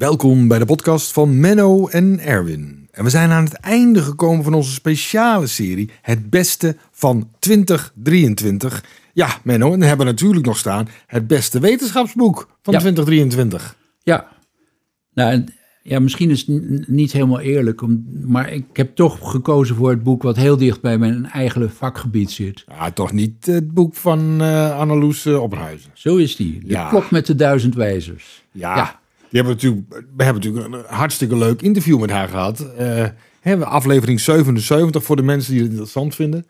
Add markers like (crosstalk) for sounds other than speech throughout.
Welkom bij de podcast van Menno en Erwin. En we zijn aan het einde gekomen van onze speciale serie Het Beste van 2023. Ja, Menno, en dan hebben we natuurlijk nog staan het beste wetenschapsboek van Ja. 2023. Ja, nou, ja, misschien is het niet helemaal eerlijk, maar ik heb toch gekozen voor het boek wat heel dicht bij mijn eigen vakgebied zit. Ja, toch niet het boek van Anneloes eh, Opperhuizen. Zo is die. De Ja. klok met de duizend wijzers. Ja, Ja. We, natuurlijk, we hebben natuurlijk een hartstikke leuk interview met haar gehad. Eh hebben we aflevering 77 voor de mensen die het interessant vinden.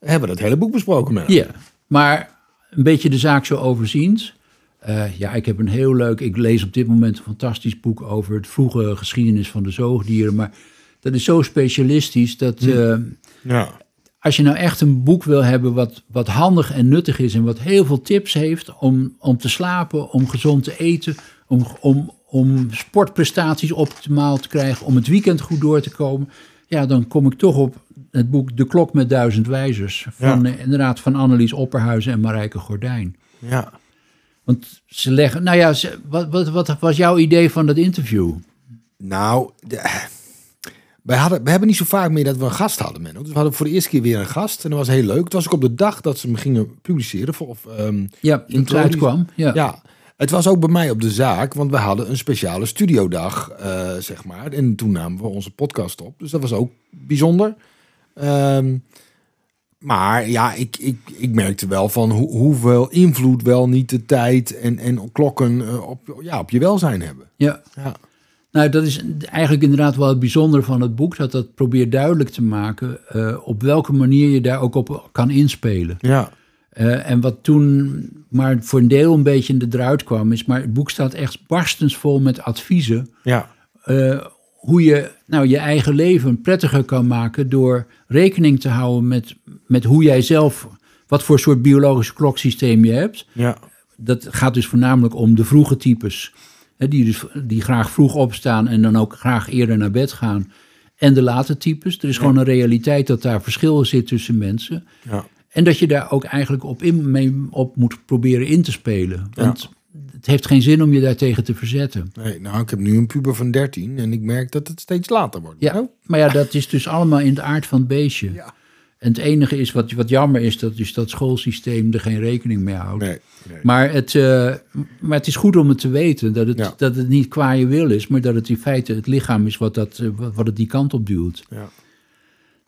Hebben we dat hele boek besproken met haar. Ja, maar een beetje de zaak zo overziend. Eh, ja, ik heb een heel leuk, ik lees op dit moment een fantastisch boek over het vroege geschiedenis van de zoogdieren. Maar dat is zo specialistisch dat eh, Ja. als je nou echt een boek wil hebben wat, wat handig en nuttig is en wat heel veel tips heeft om, om te slapen, om gezond te eten, om, om, om sportprestaties optimaal te krijgen, om het weekend goed door te komen, ja, dan kom ik toch op het boek De Klok met Duizend Wijzers van Ja. eh, inderdaad van Annelies Opperhuizen en Marijke Gordijn. ja. Want ze leggen, nou ja, ze- wat, wat, wat was jouw idee van dat interview? Nou, de- wij, hadden, we hebben niet zo vaak meer dat we een gast hadden, Menno. Dus we hadden voor de eerste keer weer een gast. En dat was heel leuk. Het was ook op de dag dat ze me gingen publiceren. Of, ehm, Ja, toen het uitkwam. Ja. ja. Het was ook bij mij op de zaak. Want we hadden een speciale studiodag, eh, zeg maar. En toen namen we onze podcast op. Dus dat was ook bijzonder. Ehm, maar ja, ik, ik, ik merkte wel van hoe, hoeveel invloed wel niet de tijd en, en klokken eh, op, ja, op je welzijn hebben. ja. Ja. Nou, dat is eigenlijk inderdaad wel het bijzondere van het boek, dat dat probeert duidelijk te maken eh, op welke manier je daar ook op kan inspelen. Ja. Eh, en wat toen maar voor een deel een beetje in de druit kwam, is, maar het boek staat echt barstensvol met adviezen. Ja. eh, hoe je nou, je eigen leven prettiger kan maken door rekening te houden met, met hoe jij zelf, wat voor soort biologisch kloksysteem je hebt Ja. dat gaat dus voornamelijk om de vroege types. Hè, die, dus, die graag vroeg opstaan en dan ook graag eerder naar bed gaan. En de late types. Er is gewoon een realiteit dat daar verschil zit tussen mensen. Ja. En dat je daar ook eigenlijk op, in, mee, op moet proberen in te spelen. Want het heeft geen zin om je daartegen te verzetten. Nee, nou, ik heb nu een puber van 13 en ik merk dat het steeds later wordt. Ja, Nou, maar ja, dat is dus allemaal in de aard van het beestje. Ja. En het enige is wat, wat jammer is, dat dus dat schoolsysteem er geen rekening mee houdt. Nee, nee. Maar het, eh, maar het is goed om het te weten dat het, Ja. dat het niet qua je wil is, maar dat het in feite het lichaam is wat, dat, eh, wat, wat het die kant op duwt. Ja.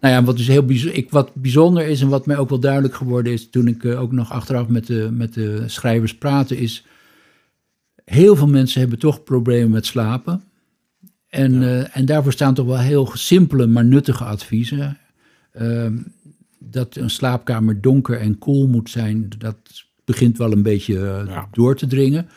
Nou ja, wat, dus heel bijz- ik, wat bijzonder is en wat mij ook wel duidelijk geworden is toen ik eh, ook nog achteraf met de, met de schrijvers praatte, is heel veel mensen hebben toch problemen met slapen. En, eh, en daarvoor staan toch wel heel simpele, maar nuttige adviezen. Ehm, dat een slaapkamer donker en koel moet zijn, dat begint wel een beetje eh, Ja. door te dringen.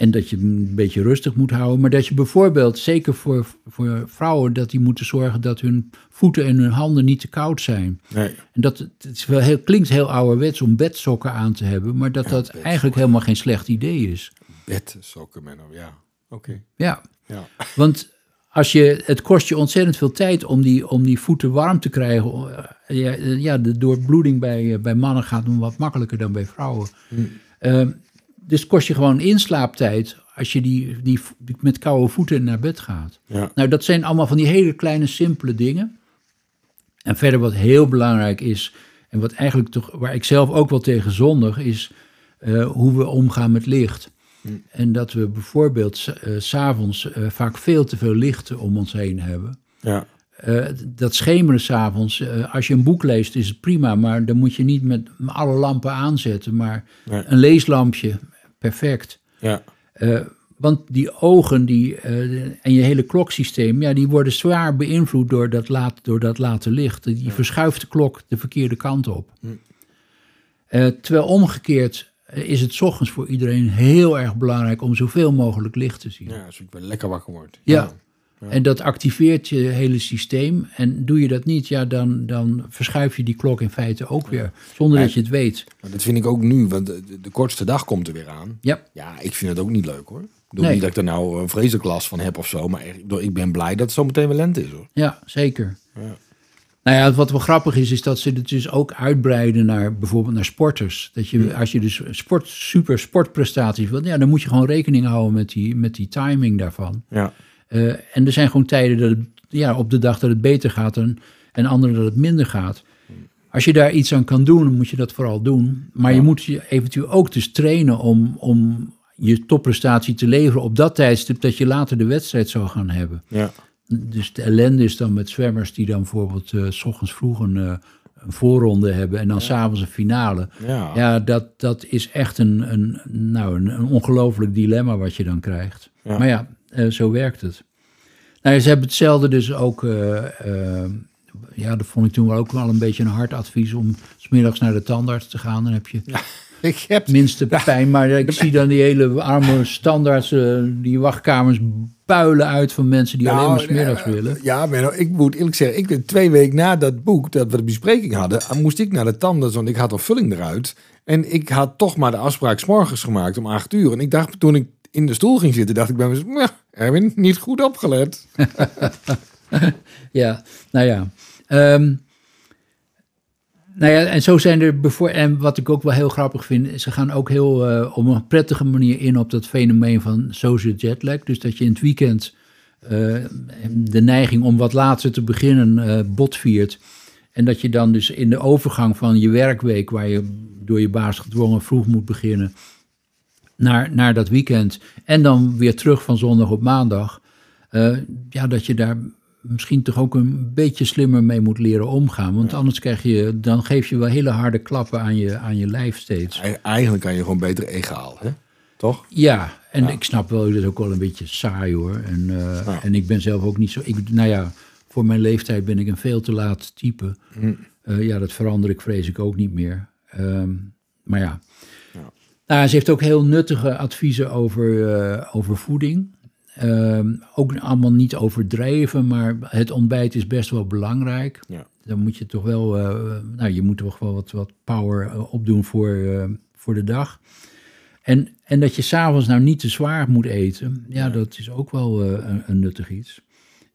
En dat je een beetje rustig moet houden. Maar dat je bijvoorbeeld, zeker voor, voor vrouwen, dat die moeten zorgen dat hun voeten en hun handen niet te koud zijn. nee. En dat het, is wel heel, klinkt heel ouderwets om bedsokken aan te hebben, maar dat dat bedsokken. eigenlijk helemaal geen slecht idee is. Bedsokken, Menno, ja. Oké. Ja, Ja. want als je, het kost je ontzettend veel tijd om die, om die voeten warm te krijgen. Ja, ja, de doorbloeding bij, bij mannen gaat nog wat makkelijker dan bij vrouwen. Eh, dus het kost je gewoon inslaaptijd als je die, die, met koude voeten naar bed gaat. Ja. Nou, dat zijn allemaal van die hele kleine, simpele dingen. En verder wat heel belangrijk is, en wat eigenlijk toch, waar ik zelf ook wel tegen zondig, is eh, hoe we omgaan met licht. En dat we bijvoorbeeld s- eh, s s'avonds eh, vaak veel te veel licht om ons heen hebben. Ja. Dat schemeren s'avonds, als je een boek leest is het prima, maar dan moet je niet met alle lampen aanzetten, maar Nee. een leeslampje, perfect. Ja. Eh, want die ogen die, eh, en je hele kloksysteem, ja, die worden zwaar beïnvloed door dat, laat, door dat late licht. Die verschuift de klok de verkeerde kant op. Eh, terwijl omgekeerd is het 's ochtends voor iedereen heel erg belangrijk om zoveel mogelijk licht te zien. Ja, als ik wel lekker wakker word. Ja. En dat activeert je hele systeem. En doe je dat niet, ja, dan, dan verschuif je die klok in feite ook weer. Zonder dat je het weet. Maar dat vind ik ook nu, want de, kortste dag komt er weer aan. Ja, Ja, ik vind het ook niet leuk hoor. Ik bedoel Nee. niet dat ik er nou een vreselijk last van heb of zo, maar ik ben blij dat het zo meteen weer lente is hoor. ja zeker. Ja. Nou ja, wat wel grappig is, is dat ze het dus ook uitbreiden naar bijvoorbeeld naar sporters. Dat je, als je dus sport, super sportprestaties wilt, ja, dan moet je gewoon rekening houden met die, met die timing daarvan. Ja. Eh, en er zijn gewoon tijden dat het, ja, op de dag dat het beter gaat en, en andere dat het minder gaat. Als je daar iets aan kan doen, dan moet je dat vooral doen. Maar je moet je eventueel ook dus trainen om, om je topprestatie te leveren op dat tijdstip dat je later de wedstrijd zou gaan hebben. Ja. Dus de ellende is dan met zwemmers die dan bijvoorbeeld eh, s ochtends vroeg een, eh, een voorronde hebben en dan s s'avonds een finale. Ja. Ja, dat, dat is echt een, een, nou, een, een ongelooflijk dilemma wat je dan krijgt. Maar ja, eh, zo werkt het. Nou, ze hebben hetzelfde dus ook, eh, eh, ja, dat vond ik toen wel ook wel een beetje een hard advies om smiddags naar de tandarts te gaan. Dan heb je (laughs) Ik heb minste pijn. Maar ik (laughs) zie dan die hele arme standaards, die wachtkamers builen uit van mensen die alleen maar smiddags willen. Ja, Menno, ik moet eerlijk zeggen, ik twee weken na dat boek, dat we de bespreking hadden, moest ik naar de tandarts, want ik had een vulling eruit. En ik had toch maar de afspraak 's morgens gemaakt om acht uur. En ik dacht, toen ik in de stoel ging zitten, dacht ik bij mezelf, Erwin, niet goed opgelet. (laughs) Ja, nou ja. Ehm, nou ja, en zo zijn er bijvoorbeeld, en wat ik ook wel heel grappig vind, ze gaan ook heel eh, op een prettige manier in op dat fenomeen van social jetlag. Dus dat je in het weekend eh, de neiging om wat later te beginnen eh, botviert. En dat je dan dus in de overgang van je werkweek, waar je door je baas gedwongen vroeg moet beginnen, naar, naar dat weekend. En dan weer terug van zondag op maandag. eh, ja, dat je daar misschien toch ook een beetje slimmer mee moet leren omgaan. Want anders krijg je, dan geef je wel hele harde klappen aan je, aan je lijf steeds. Ei- Eigenlijk kan je gewoon beter egaal, hè? Toch? Ja, en ik snap wel, dat is ook wel een beetje saai hoor. En, eh, Ja. en ik ben zelf ook niet zo. Ik, nou ja, voor mijn leeftijd ben ik een veel te laat type. Hm. Eh, ja, dat verander ik vrees ik ook niet meer. Ehm, maar ja. Nou, ze heeft ook heel nuttige adviezen over, eh, over voeding. Ehm, ook allemaal niet overdreven, maar het ontbijt is best wel belangrijk. Ja. Dan moet je toch wel, eh, nou, je moet toch wel wat, wat power eh, opdoen voor, voor de dag. En, en dat je s'avonds nou niet te zwaar moet eten, ja, dat is ook wel een, een nuttig iets.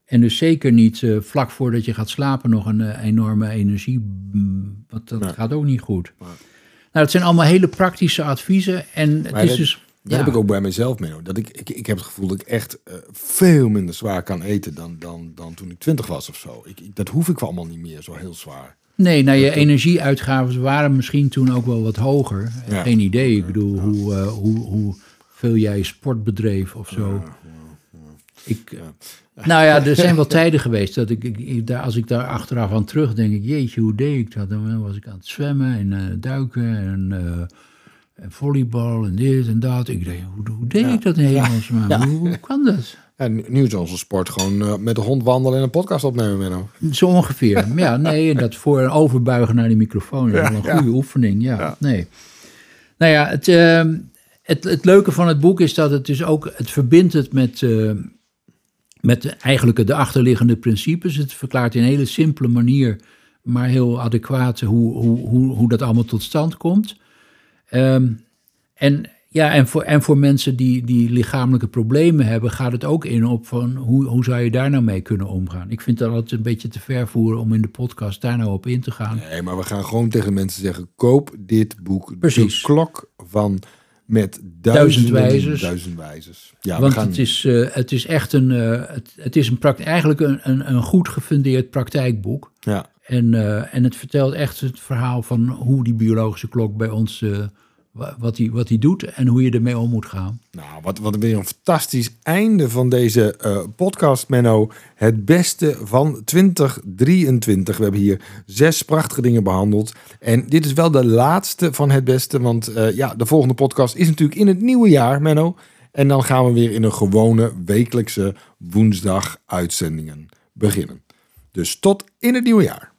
En dus zeker niet vlak voordat je gaat slapen nog een enorme energie, mm, want dat gaat ook niet goed. Nee. Nou, het zijn allemaal hele praktische adviezen en het Maar is dat- dus... Dat ja. heb ik ook bij mezelf, Menno. Dat ik, ik, ik heb het gevoel dat ik echt eh, veel minder zwaar kan eten dan, dan, dan toen ik twintig was of zo. Ik, ik- dat hoef ik allemaal niet meer zo heel zwaar. Nee, nou je energieuitgaven waren misschien toen ook wel wat hoger. Ja. Geen idee. Ik bedoel, hoe, eh, hoe, hoe veel jij sport bedreef of zo. Ik, Nou ja, er zijn wel tijden geweest dat ik, ik, ik- daar, als ik daar achteraf aan terug denk, ik, jeetje, hoe deed ik dat? Dan was ik aan het zwemmen en eh, duiken en, eh, en volleybal en dit en dat. Ik denk, hoe, hoe deed ik dat in hemelsnaam? Ja. Hoe, hoe kan dat? En nu is onze sport gewoon eh, met de hond wandelen en een podcast opnemen, Menno. Zo ongeveer. Ja, nee, en dat voor en overbuigen naar die microfoon is wel een goede oefening. Ja, nee. Nou ja, het, ehm, het, het leuke van het boek is dat het dus ook, het verbindt het met, met eigenlijk de achterliggende principes. Het verklaart in een hele simpele manier, maar heel adequaat hoe, hoe, hoe, hoe dat allemaal tot stand komt. Ehm, en, ja, en, voor, en voor mensen die, die lichamelijke problemen hebben, gaat het ook in op van hoe, hoe zou je daar nou mee kunnen omgaan. Ik vind dat altijd een beetje te ver voeren om in de podcast daar nou op in te gaan. Nee, maar we gaan gewoon tegen mensen zeggen, koop dit boek. Precies. De klok van met Duizend duizenden, wijzers. Duizend wijzers. Ja, Want we gaan, het, is, eh, het is echt een, eh, het, het is een prakt, eigenlijk een, een, een goed gefundeerd praktijkboek. ja, En, eh, en het vertelt echt het verhaal van hoe die biologische klok bij ons, wat die, wat doet en hoe je ermee om moet gaan. Nou, wat, wat weer een fantastisch einde van deze eh, podcast, Menno. Het beste van 2023. We hebben hier zes prachtige dingen behandeld. En dit is wel de laatste van het beste, want eh, ja, de volgende podcast is natuurlijk in het nieuwe jaar, Menno. En dan gaan we weer in een gewone wekelijkse woensdag uitzendingen beginnen. Dus tot in het nieuwe jaar.